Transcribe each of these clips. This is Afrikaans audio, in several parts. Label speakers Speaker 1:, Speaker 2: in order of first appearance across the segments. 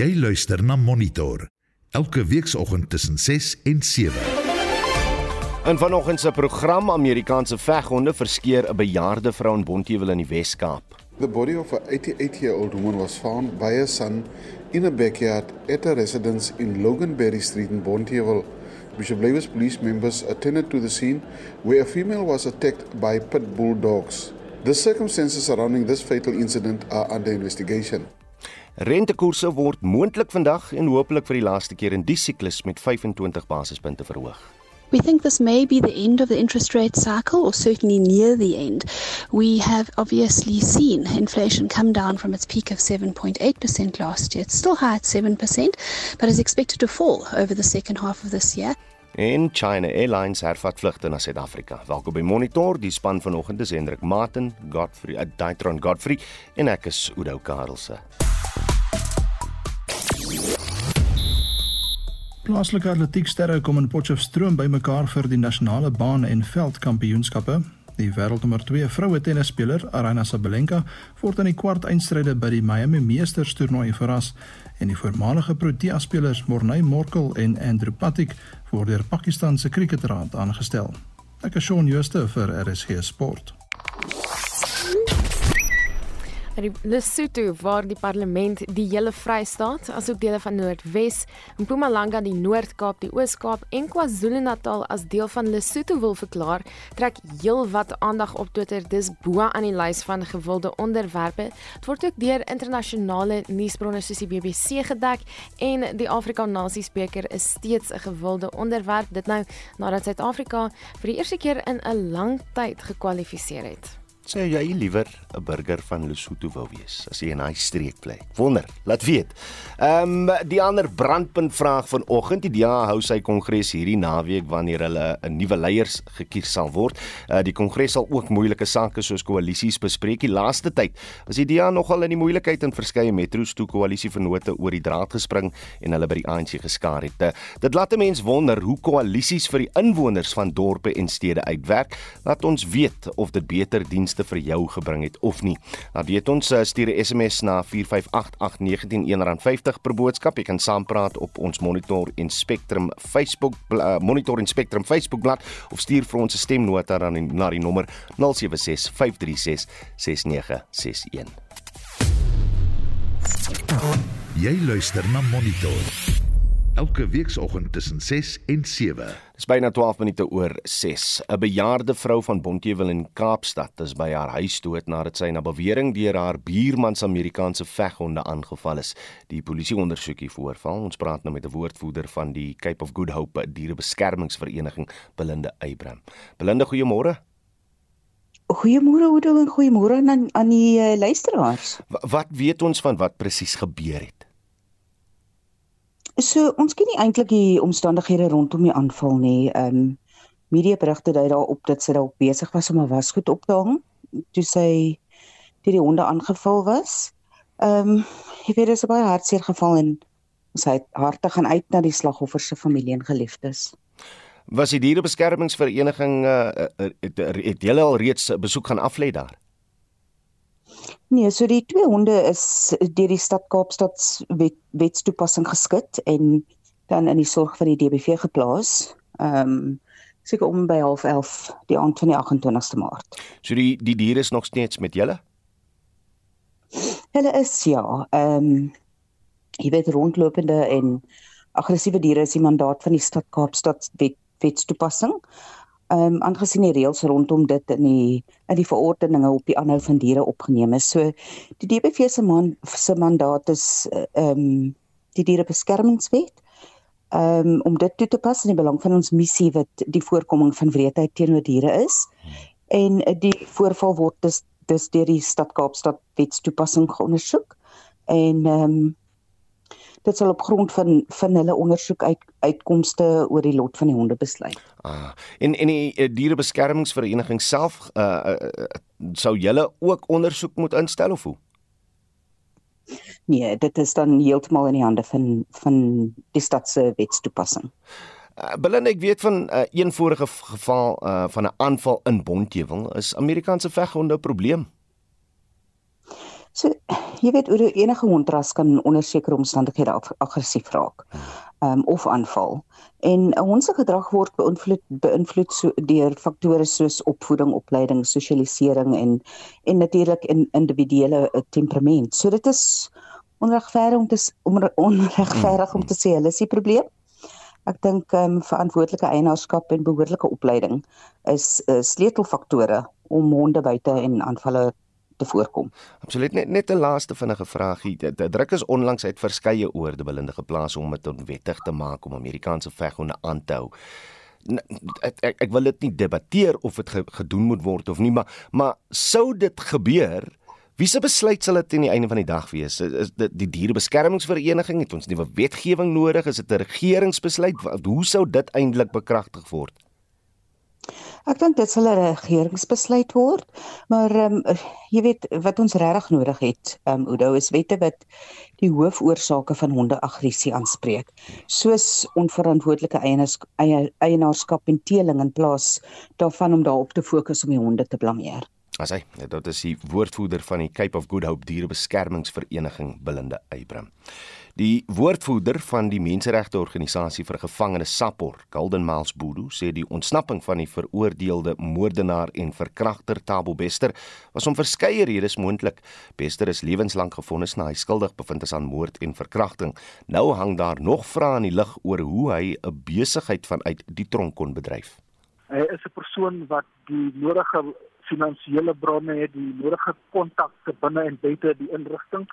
Speaker 1: Jy luister na Monitor elke weekoggend tussen 6 en 7.
Speaker 2: In vanoggend se program Amerikaanse veghonde verskeer 'n bejaarde vrou in Bonteheuwel in die Wes-Kaap.
Speaker 3: The body of an 88-year-old woman was found by her son in a backyard at a residence in Loganberry Street in Bonteheuwel. Bishop Lewis police members attended to the scene where a female was attacked by pit bull dogs. The circumstances surrounding this fatal incident are under investigation.
Speaker 2: Rentekoerse word moontlik vandag en hopelik vir die laaste keer in die siklus met 25 basispunte verhoog.
Speaker 4: We think this may be the end of the interest rate cycle, or certainly near the end. We have obviously seen inflation come down from its peak of 7.8% last year. It's still high at 7%, but is expected to fall over the second half of this year.
Speaker 2: En China Airlines hervat vlugte na Suid-Afrika. Welkom by Monitor, die span vanoggend is Hendrik Martin, Godfrey, uh, Daitron Godfrey en ek is Udo Karlse.
Speaker 5: Plaaslike atletieksterre kom in Potchefstroom bymekaar vir die nasionale baan en veldkampioenskappe. Die wêreldnommer 2 vroue tennisspeler Aryna Sabalenka word in die kwart eindstryde by die Miami Masters toernooi verras en die voormalige Protea spelers Morney Morkel en Andrew Patik word deur Pakistan se kriketraad aangestel. Ek is Shaun Schuster vir RSG Sport.
Speaker 6: Lesotho waar die parlement die hele Vrystaat, asook dele van Noordwes, Mpumalanga die Noord-Kaap, die Oos-Kaap en KwaZulu-Natal as deel van Lesotho wil verklaar, trek heelwat aandag op Twitter dis bo aan die lys van gewilde onderwerpe. Dit word ook deur internasionale nuusbronne soos die BBC gedek en die Afrika Nasiesbeker is steeds 'n gewilde onderwerp dit nou nadat Suid-Afrika vir die eerste keer in 'n lang tyd gekwalifiseer het.
Speaker 2: Sê jy liewer 'n burger van Lesotho wou wees as jy in hy streek bly? Wonder, laat weet. Ehm um, die ander brandpunt vraag vanoggend, die DA hou sy kongres hierdie naweek wanneer hulle 'n nuwe leiers gekies sal word. Uh, die kongres sal ook moeilike sake soos koalisies bespreek. Die laaste tyd was die DA nogal in die moeilikheid in verskeie metro's toe koalisievennote oor die draad gespring en hulle by die ANC geskaar het. Uh, dit laat 'n mens wonder hoe koalisies vir die inwoners van dorpe en stede uitwerk. Laat ons weet of dit beter dienste dienste vir jou gebring het of nie. Nou weet ons eh, stuur 'n SMS na 4588919 R50 per boodskap. Jy kan saampraat op ons Monitor en Spectrum Facebook uh, Monitor en Spectrum Facebook bladsy of stuur vir ons 'n stemnota dan na die nommer 0765366961.
Speaker 1: Jy luister na Monitor elke weekoggend tussen 6 en 7.
Speaker 2: Dis byna 12 minute oor 6. 'n Bejaarde vrou van Bonteheuwel in Kaapstad is by haar huis dood nadat sy na bewering deur haar buurman se Amerikaanse veghonde aangeval is. Die polisie ondersoek die voorval. Ons praat nou met 'n woordvoerder van die Cape of Good Hope dierebeskermingsvereniging, Belinda Abraham. Belinda, goeiemôre.
Speaker 7: Goeiemôre Oudo en goeiemôre aan aan die uh, luisteraars.
Speaker 2: Wat weet ons van wat presies gebeur het?
Speaker 7: So ons ken nie eintlik die omstandighede rondom die aanval nie. Ehm um, media berigte dui daarop dat sy dalk besig was om 'n wasgoed op te hang toe sy deur die honde aangeval was. Ehm um, jy weet dit is baie hartseer geval en sy het harte gaan uit na die slagoffer se familie en geliefdes.
Speaker 2: Was die dierebeskermingsvereniging uh, het, het julle al reeds besoek gaan aflê daar?
Speaker 7: Nee, so die twee honde is deur die stad Kaapstad wet, wetstoepassing geskit en dan in die sorg van die DBV geplaas. Ehm um, seker om by 11:30 die aand van die 28ste Maart.
Speaker 2: So die die diere is nog steeds met julle?
Speaker 7: Hulle is ja, ehm um, jy weet rondlopende en aggressiewe diere is die mandaat van die stad Kaapstad wet, wetstoepassing ehm um, aangesien die reëls rondom dit in die in die verordeninge op die aanhou van diere opgeneem is. So die DBV se man se mandaat is ehm um, die dierebeskermingswet ehm um, om dit toe te pas in die belang van ons missie wat die voorkoming van wreedheid teenoor diere is. En die voorval word dus dus deur die stad Kaapstad wetstoepassing geondersoek en ehm um, dit sal op grond van van hulle ondersoek uit uitkomste oor die lot van die honde besluit.
Speaker 2: Ah, en en die uh, dierebeskermingsvereniging self uh, uh, sou julle ook ondersoek moet instel of hoe?
Speaker 7: Nee, dit is dan heeltemal in die hande van van die stad se wetstoepassing.
Speaker 2: Uh, Belinda, ek weet van 'n uh, een vorige geval uh, van 'n aanval in Bonteheuwel. Is Amerikaanse veghonde 'n probleem?
Speaker 7: So jy weet hoe enige hondras kan onder sekere omstandighede aggressief raak. Um of aanval. En 'n hond se gedrag word beïnvloed beïnvloed so deur faktore soos opvoeding, opleiding, sosialisering en en natuurlik in individuele uh, temperament. So dit is onregverdig om te onregverdig om te sê hulle is die probleem. Ek dink ehm um, verantwoordelike eienaarskap en behoorlike opleiding is uh, sleutelfaktore om honde buite en aanvalle te voorkom.
Speaker 2: Absoluut net net 'n laaste vinnige vraagie. Die druk is onlangs uit verskeie oordebillende geplaas om dit onwettig te maak om Amerikaanse veghonde aan te hou. Ek ek, ek wil dit nie debatteer of dit gedoen moet word of nie, maar maar sou dit gebeur, wie se besluit sal dit aan die einde van die dag wees? Is dit die dierebeskermingsvereniging het ons nuwe wetgewing nodig? Is dit 'n regeringsbesluit? Hoe sou dit eintlik bekragtig word?
Speaker 7: Ek dink dit sal 'n regeringsbesluit word, maar ehm um, jy weet wat ons regtig nodig het, ehm um, Oudo is wette wat die hoofoorsake van hondeaggressie aanspreek, soos onverantwoordelike eienaars, eienaarskap en teeling in plaas daarvan om daarop te fokus om die honde te blameer.
Speaker 2: As hy, dit is die woordvoerder van die Cape of Good Hope Dierebeskermingsvereniging, Belinda Eybrand. Die woordvoerder van die menseregte organisasie vir gevangenes Sapor, Golden Miles Boodoo, sê die ontsnapping van die veroordeelde moordenaar en verkragter Tabo Bester was om verskeie redes moontlik. Bester is lewenslank gefonnis na hy skuldig bevind is aan moord en verkrachting. Nou hang daar nog vrae in die lug oor hoe hy 'n besigheid vanuit die tronk kon bedryf.
Speaker 8: Hy is 'n persoon wat die nodige finansiële bronne het, die nodige kontakte binne en buite die inrigting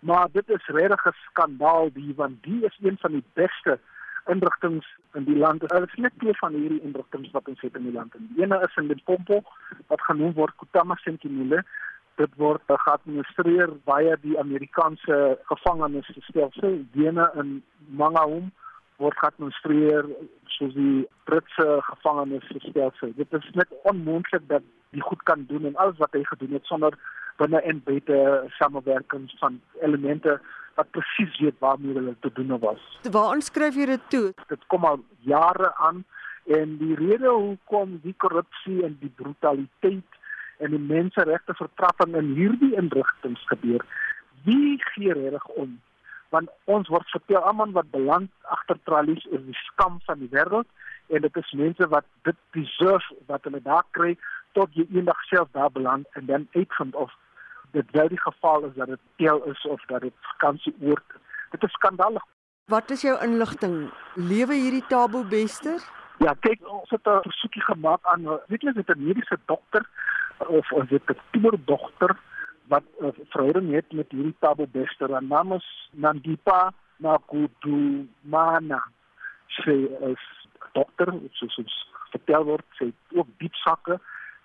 Speaker 8: maar dit is regtig 'n skandaal die want die is een van die beste inrigtinge in die land. Daar is net twee van hierdie inrigtinge wat ons het in die land. Die ene is in Limpopo wat genoem word Kutama Sentinele. Dit word geadministreer via die Amerikaanse gevangenisstelsel. Die ene in Mangaung word geadministreer soos die Britse gevangenisstelsel. Dit is net onmoontlik dat die goed kan doen en alles wat hy gedoen het sonder binne en buite samewerkings van elemente wat presies weet waarmee hulle te doen was.
Speaker 9: Waar onskryf jy dit toe?
Speaker 8: Dit kom al jare aan en die rede hoekom die korrupsie en die brutaliteit en die menseregte vertrapping in hierdie inrigtinge gebeur, wie gee reg om? Want ons word vertel almal wat beland agter tralies is die skam van die wêreld en dit is mense wat dit deserve wat hulle daar kry tot jy eendag self daar beland en dan uitvind of dit wel die geval is dat dit teel is of dat dit vakansie oor. Dit is skandalig.
Speaker 9: Wat is jou inligting? Lewe hierdie Tabo Bester?
Speaker 8: Ja, kyk, ons het 'n versoekie gemaak aan weet jy, dit 'n mediese dokter of of dit 'n tienerdogter wat uh, verhouding het met hierdie Tabo. Haar naam is Nandipa Nakudumana. Sy is dokter, soos ons vertel word, sy het ook diep sakke,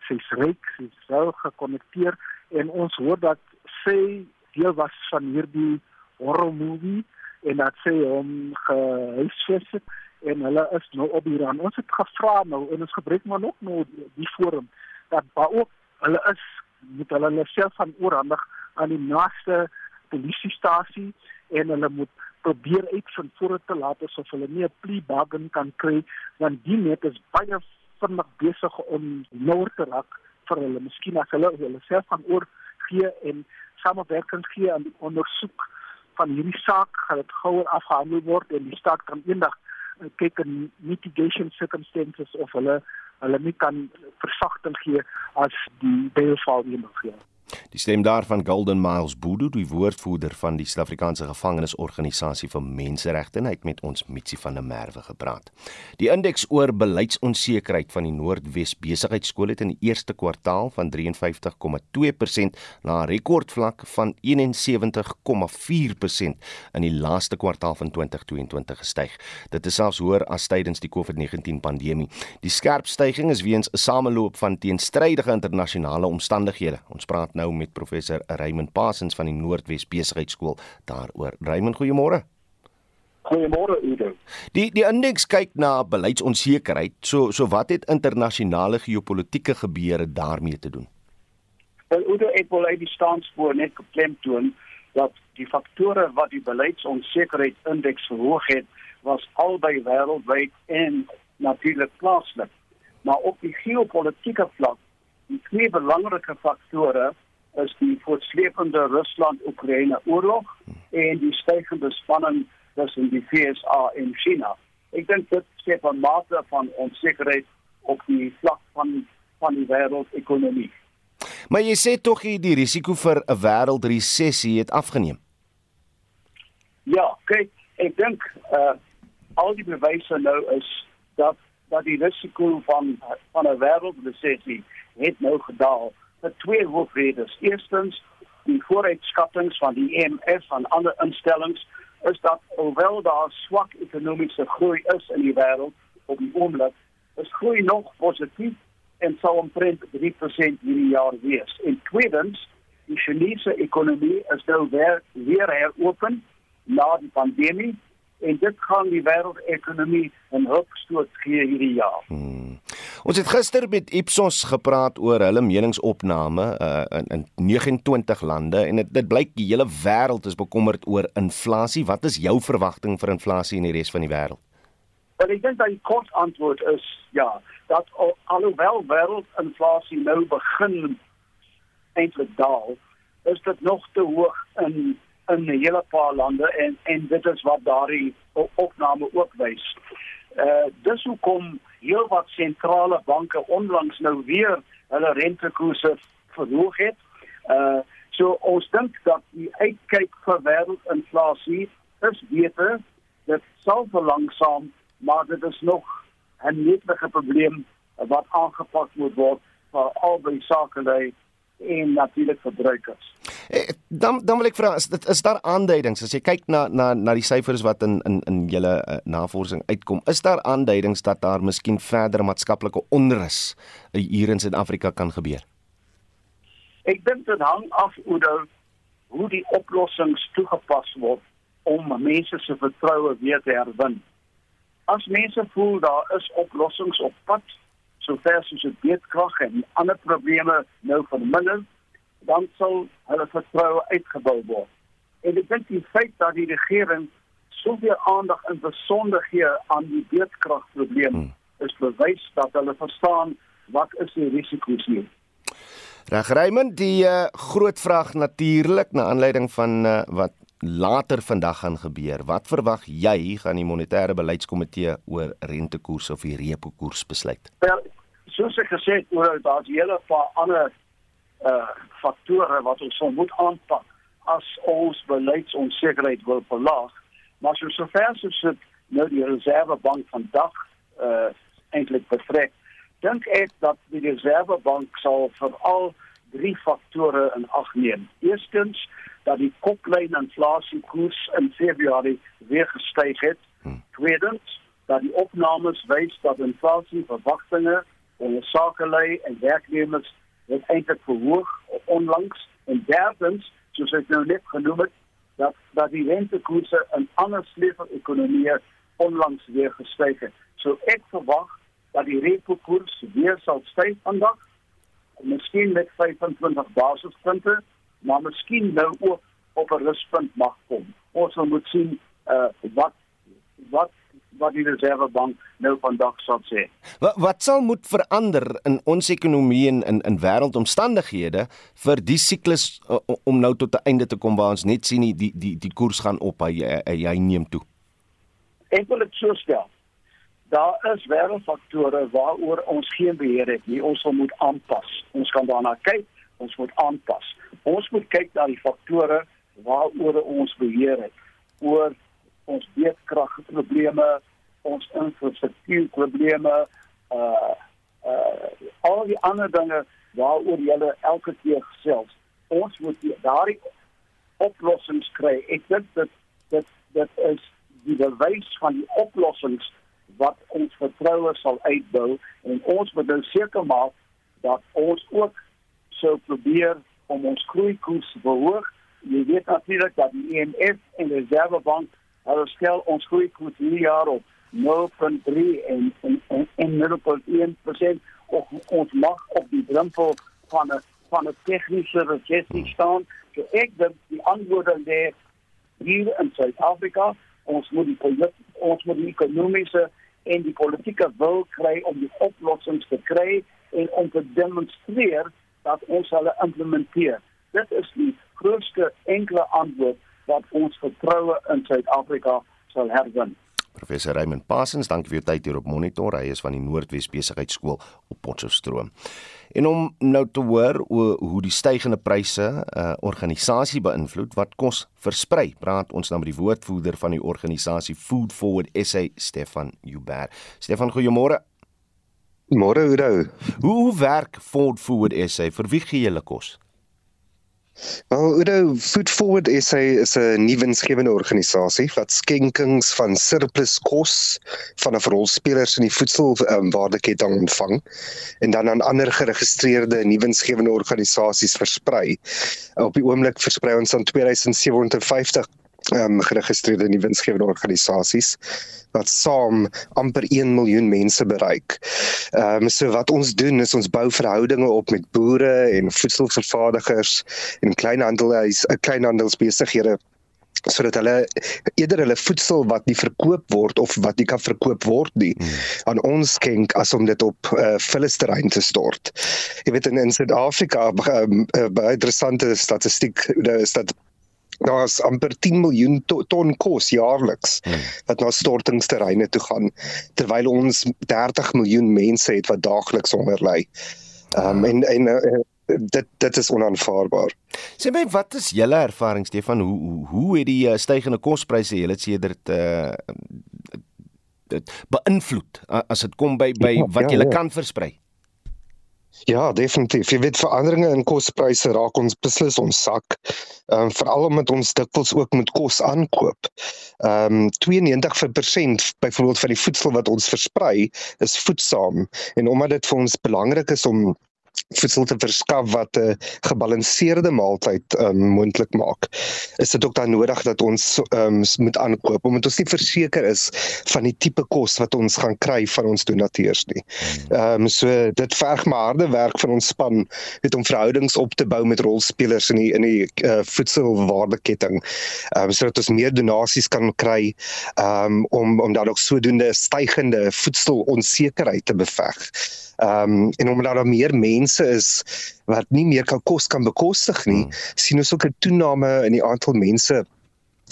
Speaker 8: sy's ryk, sy's wel gekonnekteer en ons hoor dat sy deel was van hierdie horror movie en dat sy hom gehuisves het en hulle is nou op hier aan. Ons het gevra nou en ons gebruik maar nog nou die forum dat waar ook hulle is moet hulle hulle self van oorhandig aan die naaste polisiestasie en hulle moet probeer uitvind voor dit te laat is of hulle nie 'n plea bargain kan kry want die net is baie vinnig besig om nou te raak vir hulle. Miskien as hulle hulle self gaan oorgee en samewerking gee aan die ondersoek van hierdie saak, gaan dit gouer afgehandel word en die staat kan eendag uh, kyk in mitigation circumstances of hulle hulle nie kan versagting gee as die bail val eendag gee.
Speaker 2: Die stem daarvan Golden Miles Boodoo, die woordvoerder van die Suid-Afrikaanse Gevangenisorganisasie vir Menseregte, het met ons Mitsi van der Merwe gepraat. Die indeks oor beleidsonsekerheid van die Noordwes Besigheidsskool het in die eerste kwartaal van 53,2% na 'n rekordvlak van 71,4% in die laaste kwartaal van 2022 gestyg. Dit is selfs hoër as tydens die COVID-19 pandemie. Die skerp stygings is weens 'n sameloop van teenstrydige internasionale omstandighede. Ons praat nou met professor Raymond Pasens van die Noordwes Besigheidsskool daaroor. Raymond, goeiemôre.
Speaker 10: Goeiemôre Udo.
Speaker 2: Die die indeks kyk na beleidsonsekerheid. So so wat het internasionale geopolitiese gebeure daarmee te doen?
Speaker 10: Wel Udo, ek wil uit die staanspoor net klemtoon dat die faktore wat die beleidsonsekerheid indeks verhoog het, was albei wêreldwyd en natuurlik plaaslik. Maar op die geopolitiese vlak die twee belangrike faktore is die voortsleepende Rusland-Oekraïne oorlog en die stygende spanning tussen die VSA en China. Ek dink dit skep 'n mate van onsekerheid op die vlak van van die wêreldekonomie.
Speaker 2: Maar jy sê tog hier die risiko vir 'n wêreldresessie het afgeneem.
Speaker 10: Ja, kyk, ek dink uh al die bewyse nou is dat dat die risiko van van 'n wêreldresessie het nou gedaal vir twee hoofredes. Eerstens, die vooruitskattinge van die IMF en ander instellings is dat hoewel daar swak ekonomiese groei is in die wêreld op die oomblik, is groei nog positief en sou omtrent 3% hierdie jaar wees. En tweedens, die Chinese ekonomie is nou weer weer heropen na die pandemie en dit gaan die wêreldekonomie 'n hulpstoot gee hierdie jaar. Hmm.
Speaker 2: Ons het gister met Ipsos gepraat oor hulle meningsopname uh, in in 29 lande en dit dit blyk die hele wêreld is bekommerd oor inflasie. Wat is jou verwagting vir inflasie in die res van die wêreld?
Speaker 10: Wel ek dink dat die kort antwoord is ja, dat al, alhoewel wêreldinflasie nou begin eintlik daal, is dit nog te hoog in in 'n hele paar lande en en dit is wat daardie opname ook wys. Uh dis hoekom heelwat sentrale banke onlangs nou weer hulle rentekoerse verhoog het. Uh so ons dink dat die uitkyk vir wêreldinflasie is beter. Dit sal verlangsaam, maar dit is nog 'n netelige probleem wat aangepak moet word vir albei sakelei en natuurlik verbruikers.
Speaker 2: Eh, dan dan wil ek vra is dit is daar aanduidings as jy kyk na na na die syfers wat in in in julle uh, navorsing uitkom is daar aanduidings dat daar miskien verder maatskaplike onrus uh, hier in Suid-Afrika kan gebeur?
Speaker 10: Ek dink dit hang af hoe dan hoe die oplossings toegepas word om mense se vertroue weer te herwin. As mense voel daar is oplossings op pad sover soos dit beedkrag en ander probleme nou verminder, dan sal hulle vertroue uitgebou word. En ek dink die feit dat die regering soveel aandag in besonder gee aan die beedkragprobleem hmm. is bewys dat hulle verstaan wat is die risiko's hier.
Speaker 2: Reg Raymond, die uh, groot vraag natuurlik na aanleiding van uh, wat later vandag gaan gebeur. Wat verwag jy gaan die monetêre beleidskomitee oor rentekoers of die repo koers besluit?
Speaker 10: Wel, soos ek gesê het, oor daar's hele paar ander uh faktore wat ons sal moet aanpak as ons beleidsonsekerheid wil verlaag. Maar so sover soos dit nou die reservebank vandag uh eintlik betrek, dink ek dat die reservebank sal veral drie faktore in ag neem. Eerstens dat die koplyn inflasiekoers in Februarie weer gestyg het. Hmm. Tweedens dat die opnames wys dat inflasieverwagtinge en sakelei en werknemers het eintlik verhoog onlangs en derdens soos ek nou net genoem het dat dat die rentekoerse in ander sleper ekonomieë onlangs weer gestyg het. So ek verwag dat die rentekoers weer sal styg vandag miskien met 25 basispunte, maar miskien nou ook op 'n ruspunt mag kom. Ons moet sien uh wat wat wat die reservebank nou vandag sal sê.
Speaker 2: Wat wat sal moet verander in ons ekonomie en in in wêreldomstandighede vir die siklus uh, om nou tot 'n einde te kom waar ons net sien die die die koers gaan op hy hy, hy neem toe.
Speaker 10: Ek wil dit so stel. Daar is wêreldfaktore waaroor ons geen beheer het nie. Ons moet aanpas. Ons kan daarna kyk, ons moet aanpas. Ons moet kyk na die faktore waaroor ons beheer het. Oor ons beedkragprobleme, ons infrastruktuurprobleme, uh uh al die ander dinge waaroor jy elke keer gesels. Ons moet daardie oplossings kry. Ek dink dit dit dit is die bewys van die oplossings wat ons vertroue sal uitbou en ons moet nou seker maak dat ons ook sou probeer om ons groeikoers te verhoog. Jy weet natuurlik dat die IMF en die Reservebank hulle stel ons groei koers hierdie jaar op 0.3 en en en, en 0.1% of ons mag op die drempel van 'n van 'n tegniese resessie staan. So ek dink die antwoord aan die hier in Suid-Afrika, ons moet die ons moet die ekonomiese en die politieke wil kry om die oplossings te kry en om te demonstreer dat ons hulle implementeer. Dit is die grootste enkele antwoord wat ons vertroue in Suid-Afrika sal herwin.
Speaker 2: Professor Raymond Parsons, dankie vir u tyd hier op Monitor. Hy is van die Noordwes Besigheidsskool op Potchefstroom. En om nou te hoor o, hoe die stygende pryse 'n uh, organisasie beïnvloed wat kos versprei, praat ons nou met die woordvoerder van die organisasie Food Forward SA, Stefan Uber. Stefan, goeiemôre.
Speaker 11: Môre, Udo.
Speaker 2: Hoe, hoe werk Food Forward SA? Vir wie gee julle kos?
Speaker 11: Wel, Udo, Food Forward SA is 'n nuwe winsgewende organisasie wat skenkings van surplus kos van 'n rolspelers in die voedselwaardeketting um, ontvang en dan aan ander geregistreerde nuwe winsgewende organisasies versprei. Op die oomblik versprei ons aan 2750 um, geregistreerde nie winsgewende organisasies wat saam amper 1 miljoen mense bereik. Ehm um, so wat ons doen is ons bou verhoudinge op met boere en voedselvervaardigers en kleinhandelaars, eh, kleinhandelsbesighede sodat hulle eerder hulle voedsel wat nie verkoop word of wat nie kan verkoop word nie hmm. aan ons skenk as om dit op uh, vullisterrein te stort. Jy weet in in Suid-Afrika 'n um, uh, baie interessante statistiek is dat daar's amper 10 miljoen to ton kos jaarliks hmm. wat na stortingsterreine toe gaan terwyl ons 30 miljoen mense het wat daagliks honger ly. Ehm um, en en uh, dit dit is onaanvaarbaar.
Speaker 2: Sê my wat is julle ervaring Stefan hoe hoe hoe het die uh, stygende kospryse julle sedert uh dit beïnvloed as dit kom by by ja, wat julle ja, ja. kan versprei?
Speaker 11: Ja, definitief. Jy weet veranderinge in kospryse raak ons beslis ons sak. Ehm um, veral omdat ons dikwels ook met kos aankoop. Ehm um, 92% byvoorbeeld van die voedsel wat ons versprei is voedsaam en omdat dit vir ons belangrik is om voedsel te verskaf wat 'n gebalanseerde maaltyd um, moontlik maak. Is dit ook dan nodig dat ons um, moet aankoop omdat ons nie verseker is van die tipe kos wat ons gaan kry van ons donateurs nie. Ehm um, so dit verg maar harde werk van ons span het om verhoudings op te bou met rolspelers in die in die uh, voedselwaardeketting. Ehm um, sodat ons meer donasies kan kry um, om om dan ook sodoende stygende voedselonsekerheid te beveg. Ehm um, en omdat daar meer mense is wat nie meer kan kos kan bekostig nie, hmm. sien ons ook 'n toename in die aantal mense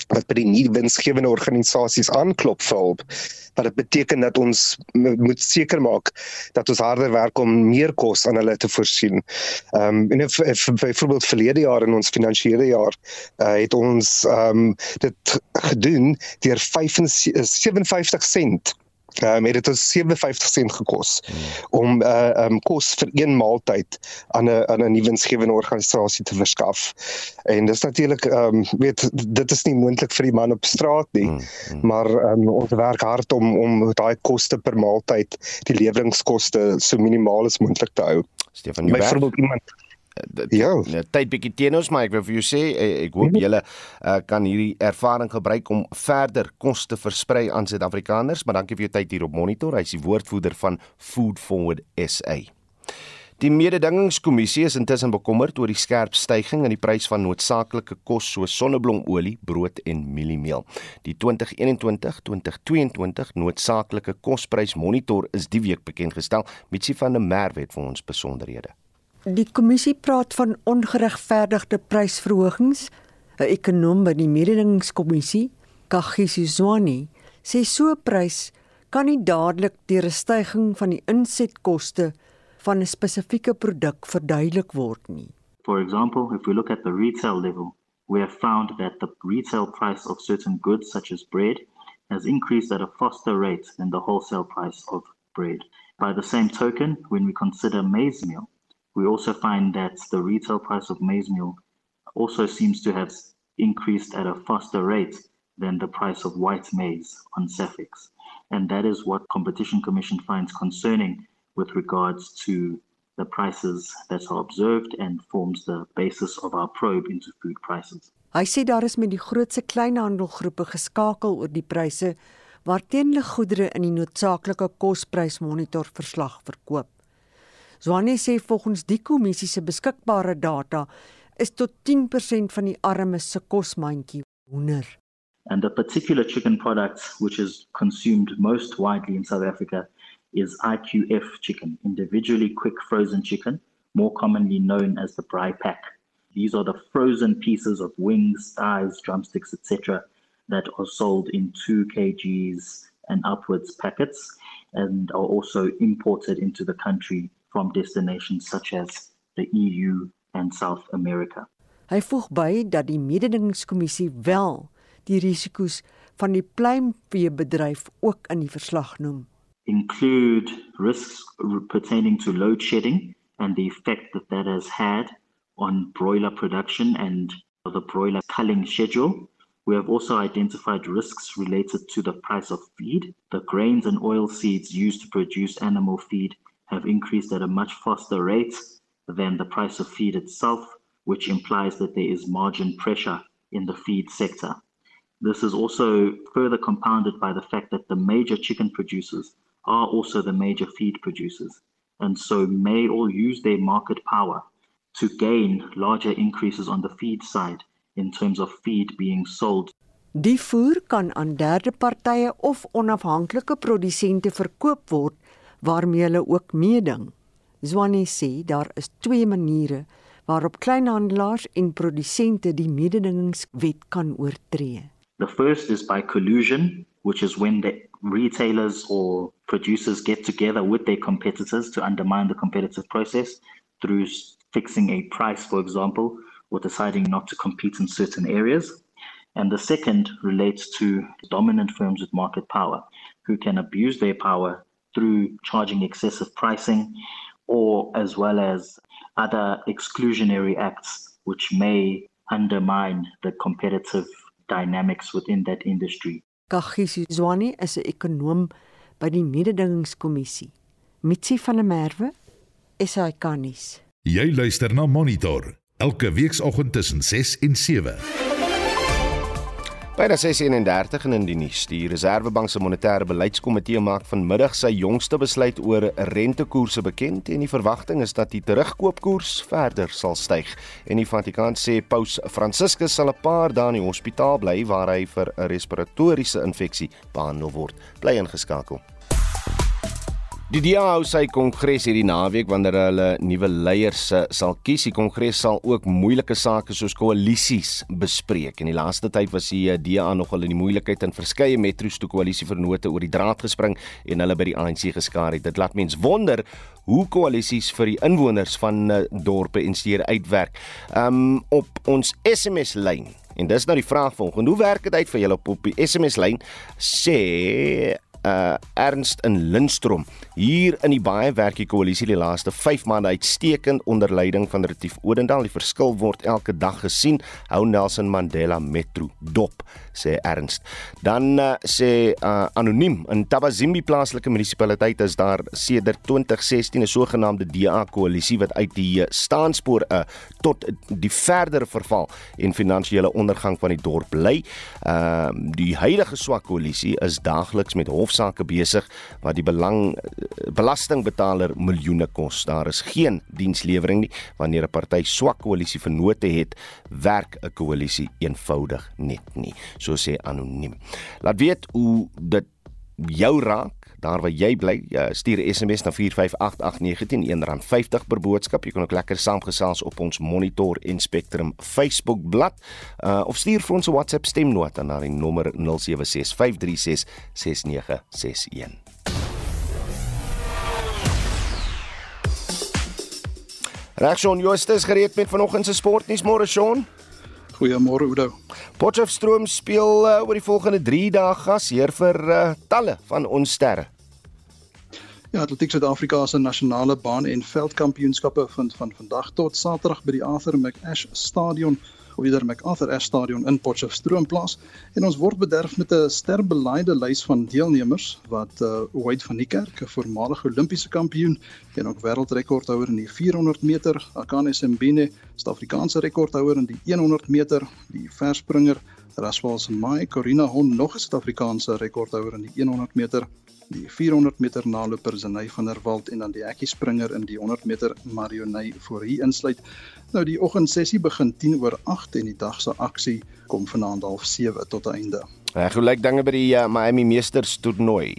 Speaker 11: wat by die nie winsgewende organisasies aanklop vir hulp. Wat dit beteken dat ons moet seker maak dat ons harder werk om meer kos aan hulle te voorsien. Ehm um, en byvoorbeeld verlede jaar in ons finansiële jaar uh, het ons ehm um, dit gedoen deur 57 sent um, het dit 57 sent gekos om uh um kos vir een maaltyd aan 'n aan 'n nuwensgewende organisasie te verskaf. En dis natuurlik ehm um, weet dit is nie moontlik vir die man op straat nie, hmm. Hmm. maar um ons werk hard om om daai koste per maaltyd, die leweringskoste so minimaal as moontlik te hou.
Speaker 2: Stefan, byvoorbeeld iemand
Speaker 11: Ja.
Speaker 2: Tyd bietjie teen ons, maar ek wil vir jou sê eh, ek hoop mhm. julle uh, kan hierdie ervaring gebruik om verder kos te versprei aan Suid-Afrikaners, maar dankie vir jou tyd hier op Monitor. Hy is die woordvoerder van Food Forward SA. Die mededingingskommissie is intussen bekommerd oor die skerp stygings in die prys van noodsaaklike kos soos sonneblomolie, brood en mieliemeel. Die 2021-2022 noodsaaklike kosprys monitor is die week bekend gestel. Mitsi van der Merwe het vir ons besonderhede.
Speaker 9: Die kommissie praat van ongeregverdigde prysverhogings. 'n Ekonom by die mededingingskommissie, Kagiso Zwani, sê so 'n prys kan nie dadelik deur 'n stygings van die insetkoste van 'n spesifieke produk verduidelik word nie.
Speaker 12: For example, if we look at the retail level, we have found that the retail price of certain goods such as bread has increased at a faster rate than the wholesale price of bread. By the same token, when we consider maize meal, We also find that the retail price of maize meal also seems to have increased at a faster rate than the price of white maize on Cefix. And that is what Competition Commission finds concerning with regards to the prices that are observed and forms the basis of our probe into food prices.
Speaker 9: Hy sê daar is met die grootse kleinhandelgroepe geskakel oor die pryse waarteen hulle goedere in die noodsaaklike kosprysmonitor verslag verkoop. Zwane sê volgens die kommissie se beskikbare data is tot 10% van die armes se kosmandjie hoender.
Speaker 12: And the particular chicken product which is consumed most widely in South Africa is IQF chicken, individually quick frozen chicken, more commonly known as the braai pack. These are the frozen pieces of wings, thighs, drumsticks, etc., that are sold in 2 kgs and upwards packets and are also imported into the country from destinations such as the EU and South America.
Speaker 9: Hy voeg by dat die mededingingskommissie wel die risiko's van die pluimveebedryf ook in die verslag noem.
Speaker 12: Include risks pertaining to load shedding and the effect that that has had on broiler production and the broiler culling schedule. We have also identified risks related to the price of feed. The grains and oil seeds used to produce animal feed have increased at a much faster rate than the price of feed itself, which implies that there is margin pressure in the feed sector. This is also further compounded by the fact that the major chicken producers are also the major feed producers, and so may all use their market power to gain larger increases on the feed side in terms of feed being sold.
Speaker 9: Die voer kan aan derde partye of onafhanklike produsente verkoop word waarmee hulle ook meeding. Zwane sê daar is twee maniere waarop kleinhandelaars en produsente die mededingingswet kan oortree.
Speaker 12: The first is by collusion, which is when the retailers or producers get together with their competitors to undermine the competitive process through fixing a price, for example, or deciding not to compete in certain areas. And the second relates to dominant firms with market power who can abuse their power through charging excessive pricing or as well as other exclusionary acts which may undermine the competitive dynamics within that industry.
Speaker 9: Kagiso Zwane is 'n ekonom by die mededingingskommissie. Mitsi van der Merwe, SAK-nuus.
Speaker 1: Jy luister na Monitor elke weekoggend tussen 6 en 7.
Speaker 2: By die 631 in die nuus, die Reserwebank se monetêre beleidskomitee maak vanmiddag sy jongste besluit oor rentekoerse bekend en die verwagting is dat die terugkoopkoers verder sal styg. En die Vatikaan sê Paus Franciscus sal 'n paar dae in die hospitaal bly waar hy vir 'n respiratoriese infeksie behandel word. Bly ingeskakel. Die DA hou sy kongres hierdie naweek wanneer hulle nuwe leiers eh, sal kies. Die kongres sal ook moeilike sake soos koalisies bespreek. In die laaste tyd was die eh, DA nogal in die moeilikheid in verskeie metro's toe koalisievernote oor die draad gespring en hulle by die ANC geskaar het. Dit laat mens wonder hoe koalisies vir die inwoners van eh, dorpe en stede uitwerk. Um op ons SMS lyn En dis nou die vraag volgende. Hoe werk dit uit vir julle op op die SMS lyn? Sê uh Ernst in Lindstrom. Hier in die baie werk die koalisie die laaste 5 maande uitstekend onder leiding van Retief Odendaal. Die verskil word elke dag gesien. Hou Nelson Mandela Metro dop, sê Ernst. Dan uh, sê uh, anoniem in Tabazimbi plaaslike munisipaliteit is daar sedert 2016 'n sogenaamde DA koalisie wat uit die staanspoor uh, tot die verdere verval en finansiële ondergang van die dorp lei. Uh die huidige swak koalisie is daagliks met hof hofsaake besig wat die belang belastingbetaler miljoene kos. Daar is geen dienslewering nie wanneer 'n party swak koalisie vennote het, werk 'n koalisie eenvoudig net nie. So sê anoniem. Laat weet hoe dit jou raak daar waar jy bly, ja, stuur 'n SMS na 4588919 R50 per boodskap. Jy kan ook lekker saamgesels op ons Monitor en Spectrum Facebook bladsy uh, of stuur vir ons 'n WhatsApp stemnota na die nommer 0765366961. Regsjon Justus gereed met vanoggend se sportnuus môre Sean.
Speaker 13: Goeiemôre Oudo.
Speaker 2: Potchefstroom speel uh, oor die volgende 3 dae gasheer vir uh, talle van ons sterre.
Speaker 13: Ja, Atletiek Suid-Afrika se nasionale baan en veldkampioenskappe vind van vandag tot Saterdag by die Arthur McAsh Stadion of eerder MacArthur Ashe Stadion in Potchefstroom plaas en ons word bederf met 'n sterbeleide lys van deelnemers wat uh Wade van die Kerk, 'n voormalige Olimpiese kampioen en ook wêreldrekordhouer in die 400 meter, Akane Simbine, Suid-Afrikaanse rekordhouer in die 100 meter, die verspringer Raswal Semai, Corina Hon, nog 'n Suid-Afrikaanse rekordhouer in die 100 meter die 400 meter naloper Zenay van der Walt en dan die hekkie springer in die 100 meter Marionay voor hier insluit. Nou die oggendsessie begin 10 oor 8 en die dag se aksie kom vanaand half 7 tot einde.
Speaker 2: Reg, hoe lyk dinge by die uh, Miami Meesters toernooi?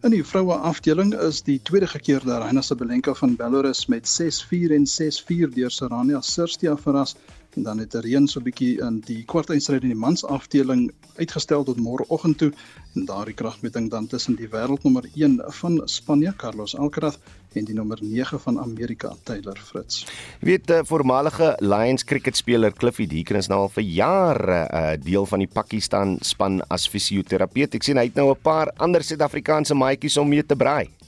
Speaker 13: In die vroue afdeling is die tweede gekeerde Aryna Sabalenka van Belarus met 6-4 en 6-4 deur Sarania Sirstia verras en dan het Reen so 'n bietjie in die kwartfinale in die mans afdeling uitgestel tot môreoggend toe en daardie kragmeting dan tussen die wêreldnommer 1 van Spanje Carlos Alcaraz en die nommer 9 van Amerika Taylor Fritz.
Speaker 2: Jy weet die voormalige Lions cricketspeler Cliffy Deacon is nou al vir jare 'n uh, deel van die Pakistan span as fisioterapeut. Ek sien hy het nou 'n paar ander Suid-Afrikaanse maatjies om mee te braai.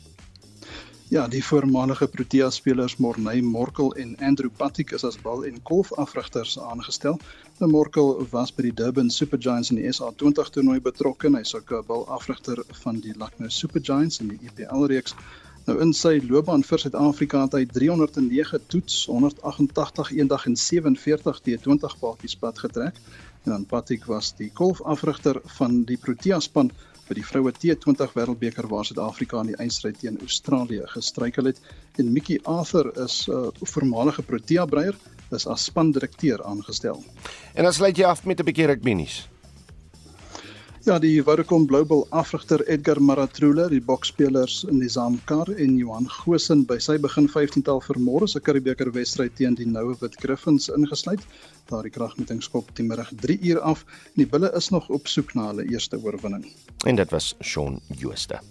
Speaker 13: Ja, die voormalige Protea spelers Morney Morkel en Andrew Patik is as bal en golfafrigters aangestel. Nou Morkel was by die Durban Supergiants in die SA20 toernooi betrokke. Hy's ook 'n balafrigter van die Lucknow Supergiants in die EPL reeks. Nou in sy loopbaan vir Suid-Afrika het hy 309 toets, 188 eendag en 47 T20 paadjies pad getrek. En dan Patik was die golfafrigter van die Protea span vir die vroue T20 Wêreldbeker waar Suid-Afrika in die eindstryd teen Australië gestruikel het en Mickey Arthur is 'n uh, voormalige Protea breier is as spandirekteur aangestel.
Speaker 2: En dan sluit jy af met 'n bietjie rugby nuus.
Speaker 13: Ja, die Vodacom Global afrigter Edgar Maratrula, die boksspelers Nizam Kar en Johan Gosen by sy begin 15tal vir môre se Curriebeeker wedstryd teen die Noue Wit Griffins ingesluit. Daardie kragmeting skop die middag 3 uur af en die bulle is nog op soek na hulle eerste oorwinning.
Speaker 2: En dit was Shaun Jooste.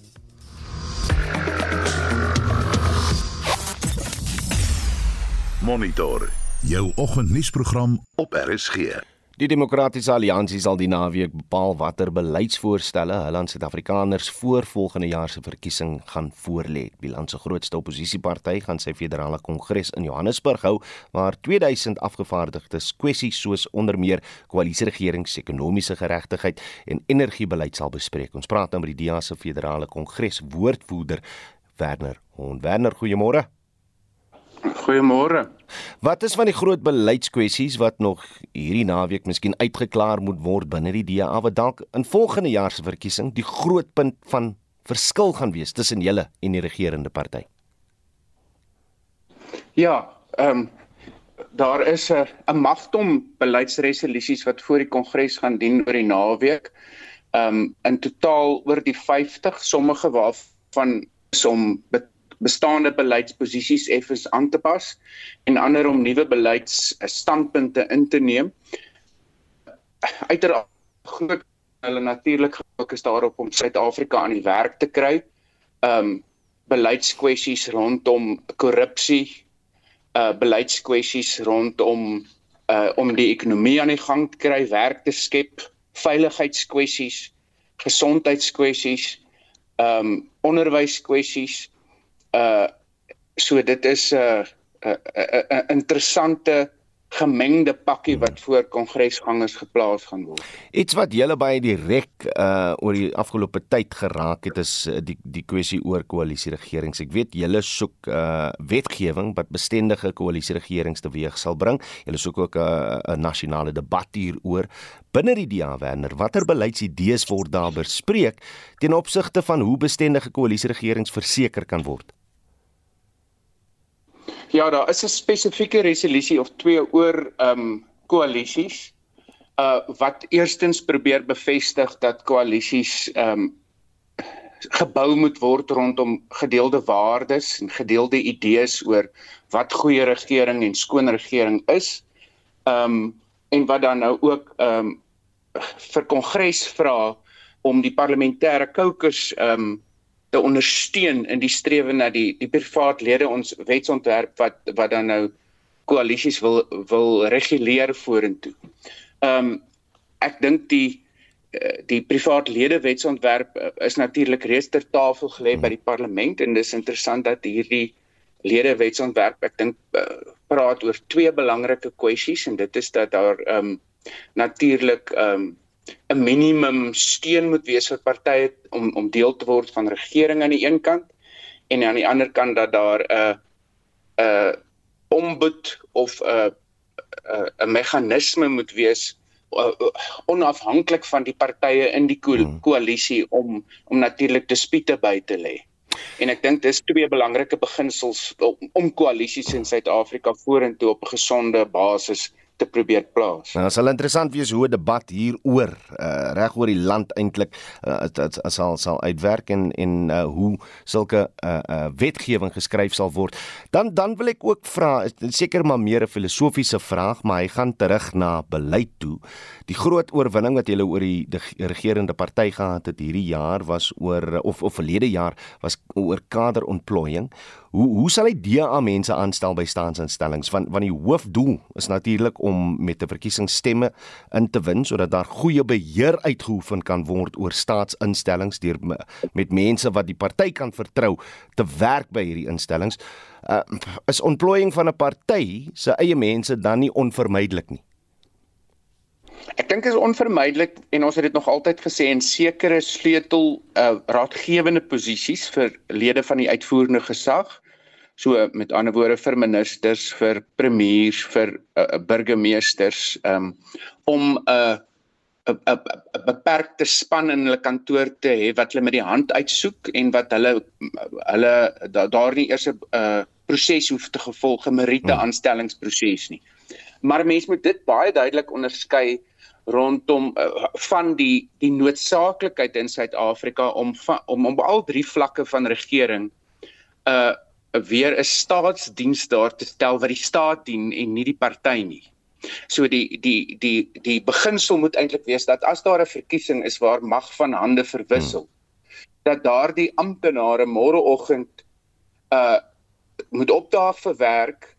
Speaker 1: Monitor jou oggendnuusprogram op RSG.
Speaker 2: Die Demokratiese Alliansie sal die naweek bepaal watter beleidsvoorstelle hulle aan Suid-Afrikaners voor volgende jaar se verkiesing gaan voorlê. Die land se grootste oppositieparty gaan sy federale kongres in Johannesburg hou waar 2000 afgevaardigdes kwessies soos onder meer koalisieregering se ekonomiese geregtigheid en energiebeleid sal bespreek. Ons praat nou met die DA se federale kongres woordvoerder Werner Hon. Werner, goeiemôre.
Speaker 14: Goeiemôre.
Speaker 2: Wat is van die groot beleidskwessies wat nog hierdie naweek miskien uitgeklaar moet word binne die DA wat dalk in volgende jaar se verkiesing die groot punt van verskil gaan wees tussen julle en die regerende party?
Speaker 14: Ja, ehm um, daar is 'n 'n magtom beleidsresolusies wat voor die kongres gaan dien oor die naweek. Ehm um, in totaal oor die 50, sommige waarvan is om bestaande beleidsposisies effens aan te pas en ander om nuwe beleidsstandpunte in te neem. Uiteraard groot hulle natuurlik gefokus daarop om Suid-Afrika aan die werk te kry. Um beleidskwessies rondom korrupsie, uh beleidskwessies rondom uh om die ekonomie aan die gang te kry, werk te skep, veiligheidskwessies, gesondheidskwessies, um onderwyskwessies uh so dit is 'n uh, 'n uh, 'n uh, interessante gemengde pakkie wat voor kongresgangers geplaas gaan word.
Speaker 2: Iets wat julle baie direk uh oor die afgelope tyd geraak het is uh, die die kwessie oor koalisieregerings. Ek weet julle soek uh wetgewing wat bestendige koalisieregerings teweeg sal bring. Julle soek ook 'n uh, 'n nasionale debat hieroor binne die DA Werner. Watter beleidsidees word daar bespreek ten opsigte van hoe bestendige koalisieregerings verseker kan word?
Speaker 14: Ja, daar is 'n spesifieke resolusie of twee oor ehm um, koalisies uh wat eerstens probeer bevestig dat koalisies ehm um, gebou moet word rondom gedeelde waardes en gedeelde idees oor wat goeie regering en skoon regering is. Ehm um, en wat dan nou ook ehm um, vir kongres vra om die parlementêre kokes ehm um, te ondersteun in die strewe na die die privaat lede ons wetsontwerp wat wat dan nou koalisies wil wil reguleer vorentoe. Ehm um, ek dink die eh, die privaat lede wetsontwerp eh, is natuurlik reeds ter tafel gelê by die parlement en dis interessant dat hierdie lede wetsontwerp ek dink uh, praat oor twee belangrike kwessies en dit is dat daar ehm um, natuurlik ehm um, 'n minimum steun moet wees vir partye om om deel te word van regering aan die een kant en aan die ander kant dat daar 'n 'n ombud of 'n 'n meganisme moet wees onafhanklik van die partye in die hmm. koalisie om om natuurlik dispute by te lê. En ek dink dis twee belangrike beginsels om, om koalisies in Suid-Afrika vorentoe op 'n gesonde basis te probeer plaas.
Speaker 2: Nou, sal interessant wees hoe 'n debat hieroor uh, reg oor die land eintlik uh, sal sal uitwerk en en uh, hoe sulke uh, uh, wetgewing geskryf sal word. Dan dan wil ek ook vra, seker maar meer 'n filosofiese vraag, maar hy gaan terug na beleid toe. Die groot oorwinning wat julle oor die, die regerende party gehad het hierdie jaar was oor of of verlede jaar was oor kaderontplooiing. Hoe hoe sal hy DA mense aanstel by staatsinstellings want want die hoofdoel is natuurlik om met 'n verkiesing stemme in te win sodat daar goeie beheer uitgeoefen kan word oor staatsinstellings deur met mense wat die party kan vertrou te werk by hierdie instellings. Uh, is ontplooiing van 'n party se eie mense dan nie onvermydelik nie?
Speaker 14: Ek dink dit is onvermydelik en ons het dit nog altyd gesê en sekere sleutel uh, raadgewende posisies vir lede van die uitvoerende gesag So met ander woorde vir ministers, vir premiers, vir uh, burgemeesters um, om 'n uh, 'n 'n beperkte span in hulle kantoor te hê wat hulle met die hand uitsoek en wat hulle hulle da, daar nie eers 'n uh, proses hoef te gevolg 'n meriete hmm. aanstellingsproses nie. Maar mense moet dit baie duidelik onderskei rondom uh, van die die noodsaaklikheid in Suid-Afrika om van, om om al drie vlakke van regering uh weer 'n staatsdiens daar te stel wat die staat dien en nie die party nie. So die die die die beginsel moet eintlik wees dat as daar 'n verkiesing is waar mag van hande verwissel, hmm. dat daardie amptenare môreoggend uh moet opdaag vir werk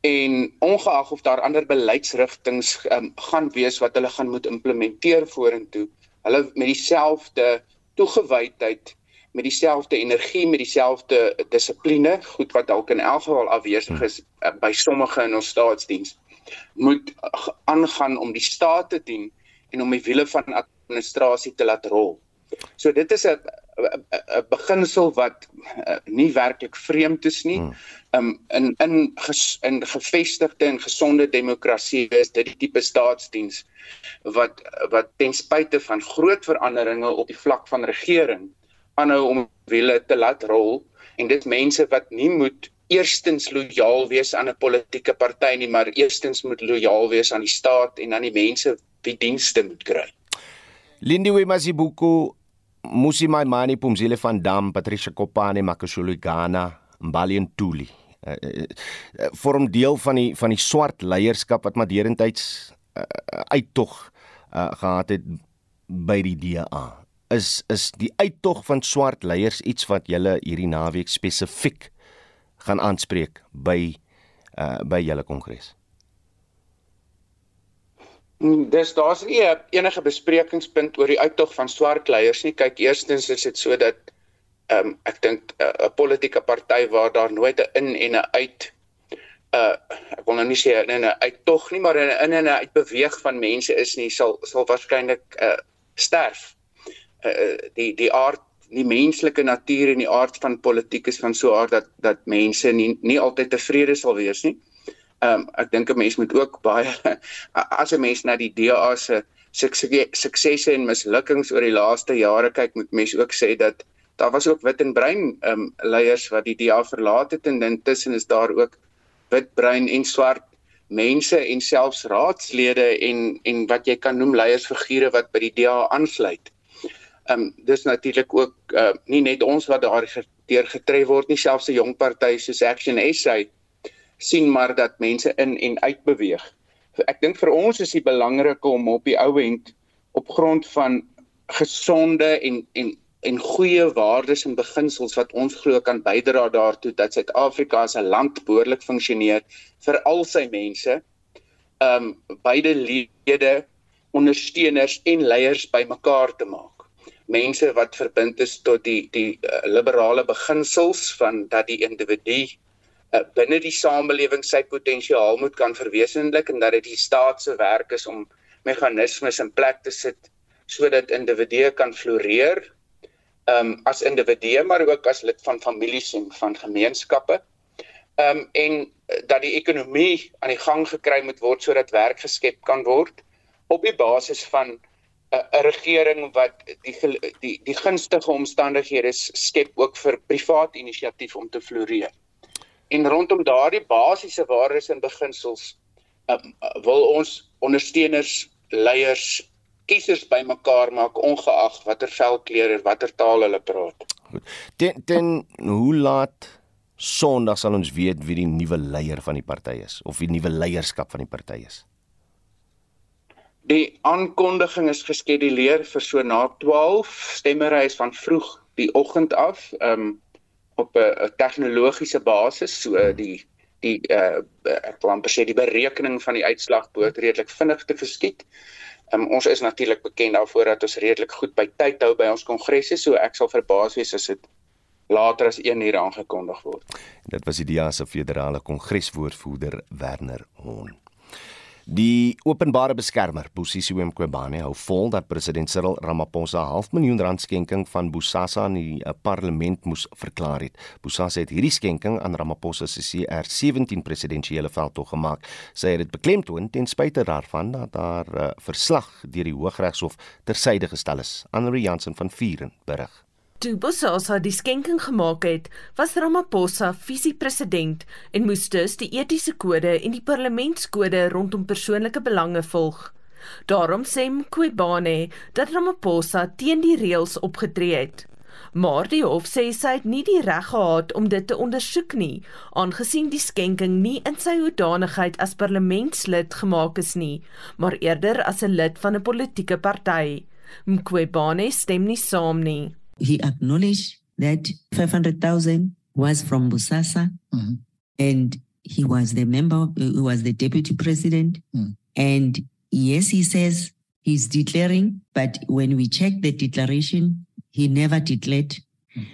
Speaker 14: en ongeag of daar ander beleidsrigtings um, gaan wees wat hulle gaan moet implementeer vorentoe, hulle met dieselfde toegewydheid met dieselfde energie, met dieselfde dissipline, goed wat dalk in elk geval afwesig is uh, by sommige in ons staatsdiens, moet aangaan om die staat te dien en om die wiele van administrasie te laat rol. So dit is 'n 'n beginsel wat uh, nie werklik vreemd is nie. Hmm. Um in in ges, in gevestigde en gesonde demokrasie is dit die tipe staatsdiens wat wat ten spyte van groot veranderinge op die vlak van regering aanhou om wiele te laat rol en dit mense wat nie moet eerstens lojaal wees aan 'n politieke party nie, maar eerstens moet lojaal wees aan die staat en aan die mense wie dienste moet kry.
Speaker 2: Lindiwe Masibuku Musi Maimani Pumzile van Dam, Patricia Kopane, Makashulu Ghana, Mbali Ntuli. Uh, uh, uh, vorm deel van die van die swart leierskap wat maar derentyds uh, uittog uh, gehad het by die DA is is die uittog van swart leiers iets wat julle hierdie naweek spesifiek gaan aanspreek by uh by julle kongres.
Speaker 14: Mm, dis daar's nie enige besprekingspunt oor die uittog van swart leiers nie. Kyk, eerstens is dit so dat ehm um, ek dink uh, 'n uh, politieke party waar daar nooit 'n in en 'n uit uh ek wil nou nie sê in 'n uittog nie, maar 'n in en 'n uit beweeg van mense is nie sal sal waarskynlik uh sterf uh, die die aard die menslike natuur en die aard van politiek is van so 'n aard dat dat mense nie nie altyd tevrede sal wees nie. Ehm um, ek dink 'n mens moet ook baie as 'n mens na die DA se suksesse en mislukkings oor die laaste jare kyk, moet mens ook sê dat daar was ook wit en bruin ehm um, leiers wat die DA verlaat het en intussen is daar ook wit, bruin en swart mense en selfs raadslede en en wat jy kan noem leiersfigure wat by die DA aansluit ehm um, dis natuurlik ook uh, nie net ons wat daar deur getref word nie selfs 'n jong party soos Action SA sien maar dat mense in en uit beweeg. Ek dink vir ons is dit belangrik om op die ou end op grond van gesonde en en en goeie waardes en beginsels wat ons glo kan bydra daartoe dat Suid-Afrika as 'n land behoorlik funksioneer vir al sy mense. Ehm um, beide lede, ondersteuners en leiers bymekaar te maak mense wat verbind is tot die die uh, liberale beginsels van dat die individu uh, binne die samelewing sy potensiaal moet kan verwesenlik en dat dit die staat se werk is om meganismes in plek te sit sodat individue kan floreer um, as individue maar ook as lid van families en van gemeenskappe. Um, en dat die ekonomie aan die gang gekry moet word sodat werk geskep kan word op die basis van 'n regering wat die die die gunstige omstandighede skep ook vir privaat inisiatief om te floreer. En rondom daardie basiese waardes en beginsels um, wil ons ondersteuners, leiers, kiesers bymekaar maak ongeag watter velkleur en watter taal hulle praat.
Speaker 2: Goed. Ten, ten hoe laat Sondag sal ons weet wie die nuwe leier van die party is of die nuwe leierskap van die party is.
Speaker 14: Die aankondiging is geskeduleer vir so na 12 stemmery is van vroeg die oggend af, um op 'n tegnologiese basis, so die die uh ek wil amper sê die berekening van die uitslag behoort redelik vinnig te geskied. Um, ons is natuurlik bekend daarvoor dat ons redelik goed by tyd hou by ons kongresse, so ek sal verbaas wees as dit later as 1 uur aangekondig word.
Speaker 2: Dit was die DEA se federale kongreswoordvoerder Werner Hon. Die openbare beskermer, Bosisiwe Mqobane, hou vol dat president Cyril Ramaphosa 'n half miljoen rand skenking van Bosasa aan die eh, parlement moes verklaar het. Bosasa het hierdie skenking aan Ramaphosa se CR17 presidentsiële veldtog gemaak. Sy het dit beklemtoon ten spyte daarvan dat haar uh, verslag deur die Hooggeregshof tersyde gestel is. Anri Jansen van Vieren berig.
Speaker 15: Toe Bosasa die skenking gemaak het, was Ramaphosa visiepresident en moes dus die etiese kode en die parlementskode rondom persoonlike belange volg. Daarom sê Mqobane dat Ramaphosa teen die reëls opgetree het. Maar die hof sê sy het nie die reg gehad om dit te ondersoek nie, aangesien die skenking nie in sy hoedanigheid as parlementslid gemaak is nie, maar eerder as 'n lid van 'n politieke party. Mqobane stem nie saam nie.
Speaker 16: He acknowledged that 500,000 was from Busasa mm-hmm. and he was the member, he was the deputy president. Mm. And yes, he says he's declaring, but when we check the declaration, he never declared. Mm.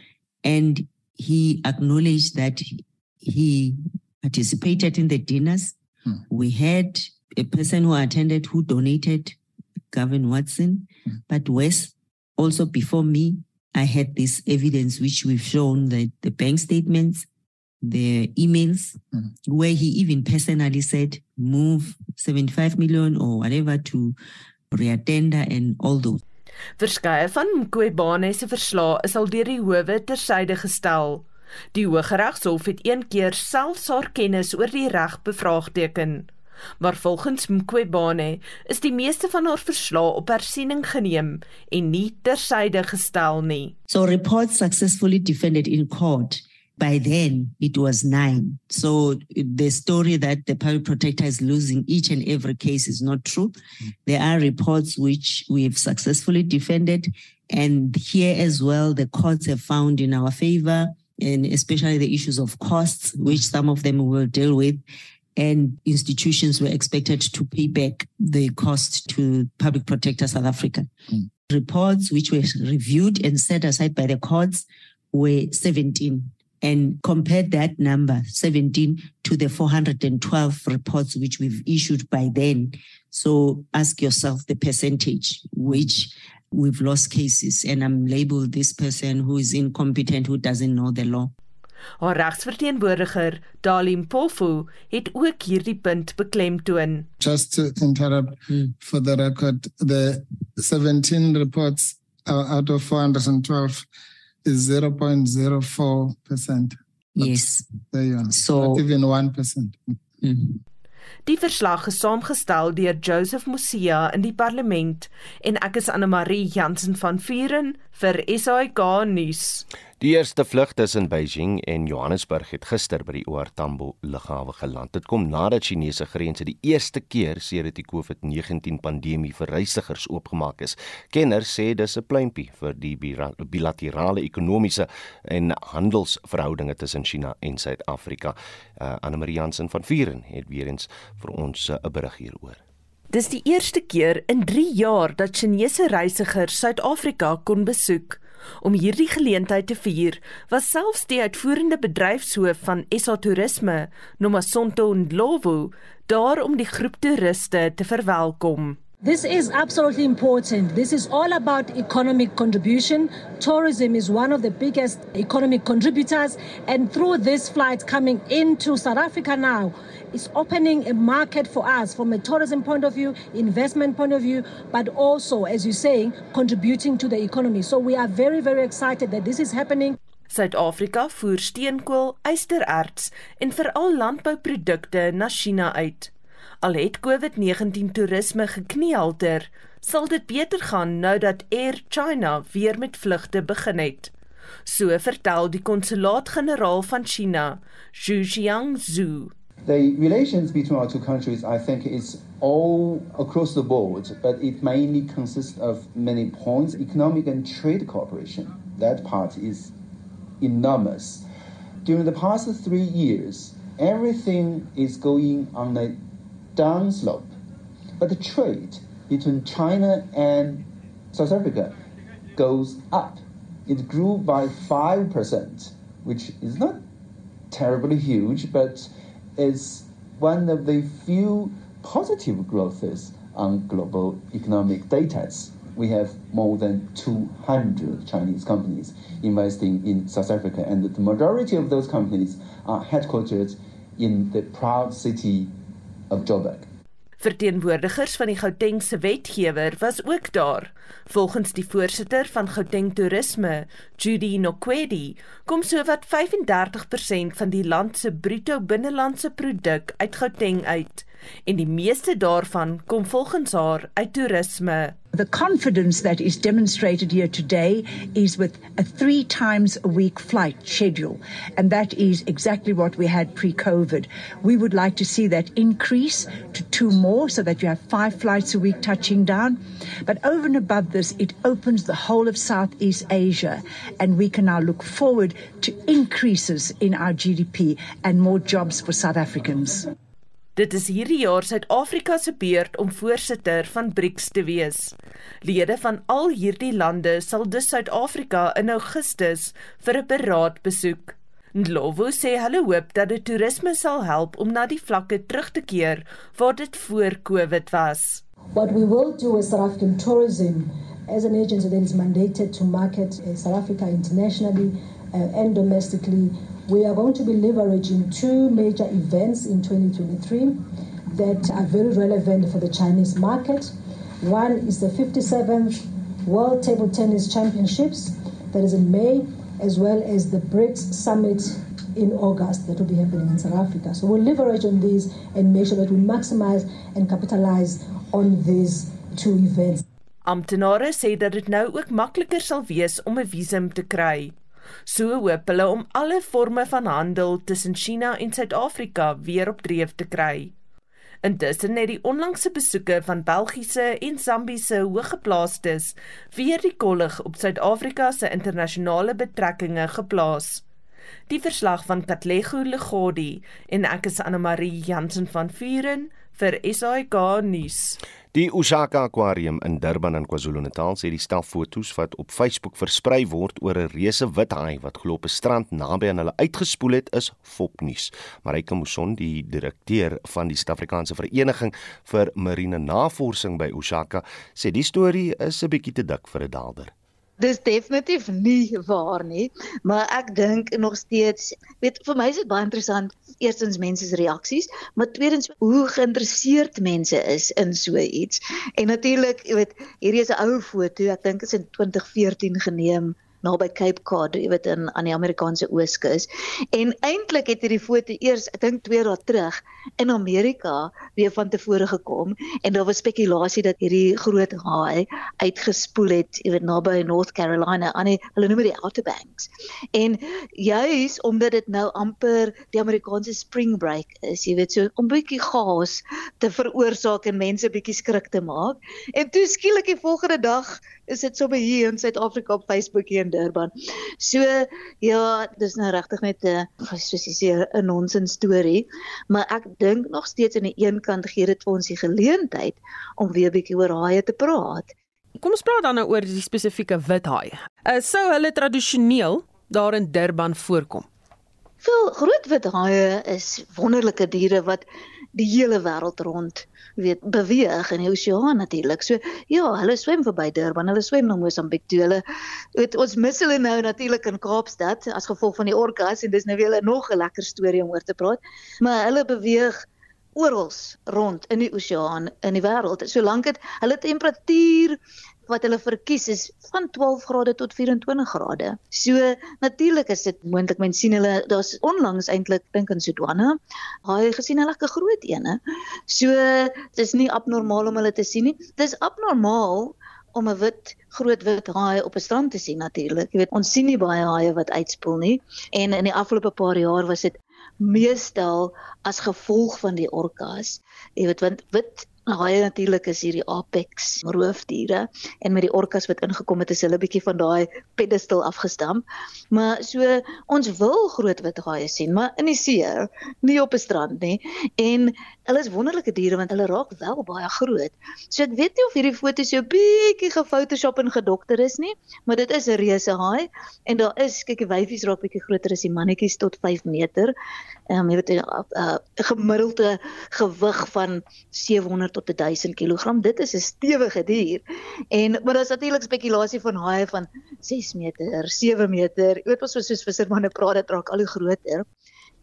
Speaker 16: And he acknowledged that he participated in the dinners. Mm. We had a person who attended who donated, Gavin Watson, mm. but Wes also before me I had this evidence which we've shown that the bank statements, the emails, mm. where he even personally said, move 75 million or whatever to reattender and all those.
Speaker 15: Verskeie van Mqobane se verslae is al deur die howe tersyde gestel. Die Hooggeregshof het een keer selfs haar kennis oor die reg bevraagteken. Maar volgens Mqobane is die meeste van haar verslae op hersiening geneem en nie tersyde gestel nie.
Speaker 16: So reports successfully defended in court. By then it was 9. So the story that the public protector is losing each and every case is not true. There are reports which we've successfully defended and here as well the courts have found in our favor and especially the issues of costs which some of them will deal with and institutions were expected to pay back the cost to Public Protector South Africa. Mm. Reports which were reviewed and set aside by the courts were 17 and compared that number 17 to the 412 reports which we've issued by then so ask yourself the percentage which we've lost cases and i'm labeled this person who is incompetent who doesn't know the law
Speaker 15: Haar regsverteenwoordiger, Dalim Pofu, het ook hierdie punt beklemtoon.
Speaker 17: Just to interrupt hmm. for the record, the 17 reports out of 412 is 0.04%.
Speaker 16: Yes.
Speaker 17: There you are. So Not even 1%. Hmm.
Speaker 15: Die verslag is saamgestel deur Joseph Musia in die parlement en ek is Anne Marie Jansen van Vuren vir SAK nuus.
Speaker 2: Die eerste vlug tussen Beijing en Johannesburg het gister by die OR Tambo lughawe geland. Dit kom nadat Chinese grense die eerste keer sedert die COVID-19 pandemie vir reisigers oopgemaak is. Kenners sê dis 'n pleintjie vir die bilaterale ekonomiese en handelsverhoudinge tussen China en Suid-Afrika. Uh, Anne Marie Jansen van Vieren het weer eens vir ons uh, 'n berig hieroor.
Speaker 15: Dis die eerste keer in 3 jaar dat Chinese reisigers Suid-Afrika kon besoek. Om hierdie geleentheid te vier, was selfs die uitvoerende bedryfshoof van SA Toerisme, Nomasonto Ndlovu, daar om die groep toeriste te verwelkom.
Speaker 18: This is absolutely important. This is all about economic contribution. Tourism is one of the biggest economic contributors, and through this flight coming into South Africa now, it's opening a market for us from a tourism point of view, investment point of view, but also, as you're saying, contributing to the economy. So we are very, very excited that this is happening.
Speaker 15: Suid-Afrika voer steenkool, ystererts en veral landbouprodukte na China uit. Al het COVID-19 toerisme gekniehalter, sal dit beter gaan nou dat Air China weer met vlugte begin het. So vertel die konsulaat-generaal van China, Zhu Jiangzhu.
Speaker 19: The relations between our two countries, I think, is all across the board, but it mainly consists of many points. Economic and trade cooperation, that part is enormous. During the past three years, everything is going on a downslope, but the trade between China and South Africa goes up. It grew by 5%, which is not terribly huge, but is one of the few positive growths on global economic data. We have more than 200 Chinese companies investing in South Africa, and the majority of those companies are headquartered in the proud city of Joburg.
Speaker 15: Verteenwoordigers van die Gautengse wetgewer was ook daar. Volgens die voorsitter van Gauteng Toerisme, Judy Nokwedi, kom sowat 35% van die land se bruto binnelandse produk uit Gauteng uit en die meeste daarvan kom volgens haar uit toerisme.
Speaker 20: The confidence that is demonstrated here today is with a three times a week flight schedule, and that is exactly what we had pre COVID. We would like to see that increase to two more so that you have five flights a week touching down. But over and above this, it opens the whole of Southeast Asia, and we can now look forward to increases in our GDP and more jobs for South Africans.
Speaker 15: Dit is hierdie jaar Suid-Afrika se beurt om voorsitter van BRICS te wees. Lede van al hierdie lande sal dus Suid-Afrika in Augustus vir 'n beraad besoek. Ndlovu sê hulle hoop dat die toerisme sal help om na die vlakke terug te keer waar dit voor Covid was.
Speaker 18: What we will do as South African tourism as an agency that is mandated to market uh, South Africa internationally uh, and domestically We are going to be leveraging two major events in 2023 that are very relevant for the Chinese market. One is the 57th World Table Tennis Championships that is in May, as well as the BRICS Summit in August that will be happening in South Africa. So we'll leverage on these and make sure that we maximize and capitalize on these two events.
Speaker 15: Amptenare sê dat dit nou ook makliker sal wees om 'n visum te kry. So hoop hulle om alle forme van handel tussen China en Suid-Afrika weer op dreef te kry. Intussen het die onlangse besoeke van Belgiese en Zambiese hoëgeplaastes weer die kollig op Suid-Afrika se internasionale betrekkinge geplaas. Die verslag van Katlego Legodi en ek is Anne Marie Jansen van Vuren vir SAK nuus.
Speaker 2: Die Osaka Aquarium in Durban in KwaZulu-Natal sê die stel foto's wat op Facebook versprei word oor 'n reuse wit haai wat glo op 'n strand naby aan hulle uitgespoel het is fopnuus. Marika Muson, die direkteur van die Suid-Afrikaanse Vereniging vir Marine Navorsing by Osaka, sê die storie is 'n bietjie te dik vir 'n daalder.
Speaker 21: Dis definitief nie waar nie, maar ek dink nog steeds, weet vir my is dit baie interessant eerstens mense se reaksies, maar tweedens hoe geïnteresseerd mense is in so iets. En natuurlik, jy weet, hierdie is 'n ou foto, ek dink is in 2014 geneem naby Cape Cod, jy weet in aan die Amerikaanse Ooskus. En eintlik het hierdie foto eers, ek dink 2 dae terug in Amerika weer van tevore gekom en daar was spekulasie dat hierdie groot haai uitgespoel het, jy weet naby North Carolina aan die hulle noem dit Outer Banks. En juis omdat dit nou amper die Amerikaanse spring break is, jy weet so om bietjie chaos te veroorsaak en mense bietjie skrik te maak. En toe skielik die volgende dag is dit sommer hier in Suid-Afrika op Facebook hier in Durban. So ja, dis nou regtig net 'n soos jy sê 'n nonsens storie, maar ek dink nog steeds aan die een kant gee dit vir ons die geleentheid om weer 'n bietjie oor haie te praat.
Speaker 22: Kom ons praat dan nou oor die spesifieke wit haai. Uh, sou hulle tradisioneel daar in Durban voorkom?
Speaker 21: Veel groot wit haie is wonderlike diere wat die hele wêreld rond weet beweeg in die oseaan natuurlik. So ja, hulle swem verby Durban, hulle swem na Mosambiek toe. Hulle weet ons mis hulle nou natuurlik in Kaapstad as gevolg van die orkas en dis nou weer 'n nog 'n lekker storie om oor te praat. Maar hulle beweeg oral rond in die oseaan in die wêreld. Solank dit hulle temperatuur wat hulle verkies is van 12 grade tot 24 grade. So natuurlik is dit moontlik mens sien hulle daar's onlangs eintlik dink in Sudwana. Haai gesien hulle 'n groot een, hè. So dis nie abnormaal om hulle te sien nie. Dis abnormaal om 'n wit groot wit haai op 'n strand te sien natuurlik. Jy weet ons sien nie baie haie wat uitspoel nie en in die afgelope paar jaar was dit meestal as gevolg van die orkas. Jy weet want wit haie natuurlik is hierdie apex roofdiere en met die orkas wat ingekom het is hulle bietjie van daai pedestal afgestamp. Maar so ons wil groot wit haie sien, maar in die see, nie op 'n strand nie. En hulle is wonderlike diere want hulle raak wel baie groot. So ek weet nie of hierdie foto so bietjie gefotoshop en gedokter is nie, maar dit is 'n reuse haai en daar is kyk die wyfies raak bietjie groter as die mannetjies tot 5 meter. Ehm um, jy weet 'n uh, uh, gemiddelde gewig van 700 tot 1000 kg. Dit is 'n stewige dier. En maar daar's natuurlik spekulasie van haie van 6 meter, 7 meter. Jy weet ons soos vissermanne praat dit raak al hoe groter.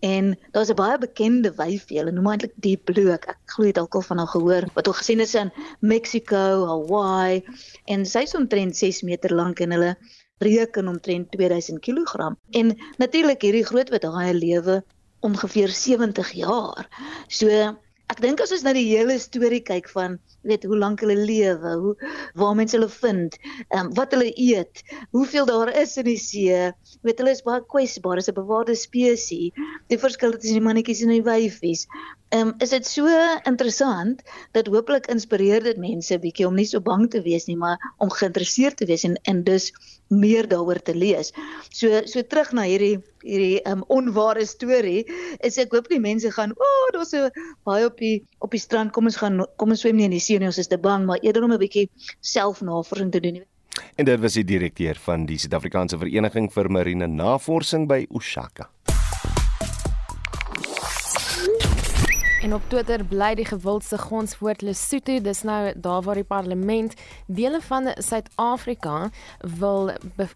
Speaker 21: En daar's 'n baie bekende wyfie, hulle noem eintlik Deep Blue. Ek, glo dit dalk al van haar gehoor wat hulle gesien het in Mexico, Hawaii en sy's omtrent 6 meter lank en hulle reken omtrent 2000 kg. En natuurlik hierdie groot wat haie lewe ongeveer 70 jaar. So ek dink as ons na die hele storie kyk van weet hoe lank hulle lewe, hoe waar mense hulle vind, ehm um, wat hulle eet, hoeveel daar is in die see, weet hulle is baie kwesbaar, is 'n bewaarde spesies. Die verskil tussen die mannetjies en die wyfies. Ehm um, is dit so interessant dat hopelik inspireer dit mense bietjie om nie so bang te wees nie, maar om geïnteresseerd te wees en en dus meer daaroor te lees. So so terug na hierdie hierdie um onware storie is ek hoop die mense gaan o, oh, daar's so baie op die op die strand, kom ons gaan kom ons swem nie in die see nie, ons is te bang, maar eerder om 'n bietjie selfnavorsing te doen.
Speaker 2: En dit was die direkteur van die Suid-Afrikaanse Vereniging vir Marine Navorsing by Ushaka.
Speaker 6: En op Twitter bly die gewildste gonswoord Lesotho. Dis nou daar waar die parlement dele van Suid-Afrika wil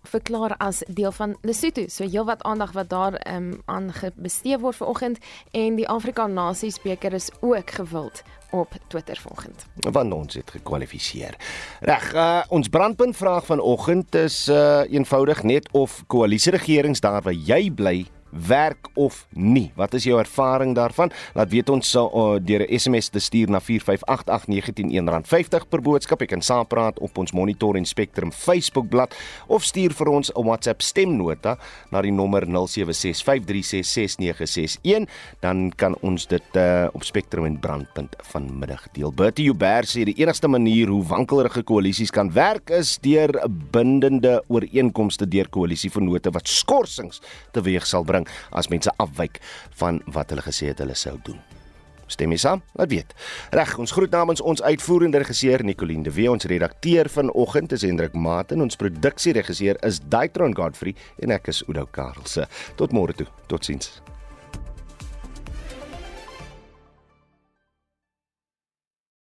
Speaker 6: verklaar as deel van Lesotho. So heelwat aandag wat daar um, aan bestee word vanoggend en die Afrika Nasies beker is ook gewild op Twitter vanoggend.
Speaker 2: Want ons het gekwalifiseer. Reg, uh, ons brandpunt vraag vanoggend is uh, eenvoudig net of koalisieregerings daar waar jy bly werk of nie. Wat is jou ervaring daarvan? Laat weet ons uh, deur 'n SMS te stuur na 4588919 R50 per boodskap. Jy kan saampraat op ons Monitor en Spectrum Facebookblad of stuur vir ons 'n WhatsApp stemnota na die nommer 0765366961. Dan kan ons dit uh, op Spectrum en Brandpunt vanmiddag deel. Bertie Joubert sê die enigste manier hoe wankelrige koalisies kan werk is deur bindende ooreenkomste deur koalisievennote wat skorsings teweeg sal bring bring as mense afwyk van wat hulle gesê het hulle sou doen. Stem jy saam? Laat weet. Reg, ons groet namens ons uitvoerende regisseur Nicoline de Wee, ons redakteur vanoggend is Hendrik Maten, ons produksieregisseur is Daitron Godfrey en ek is Udo Karlse. Tot môre toe. Totsiens.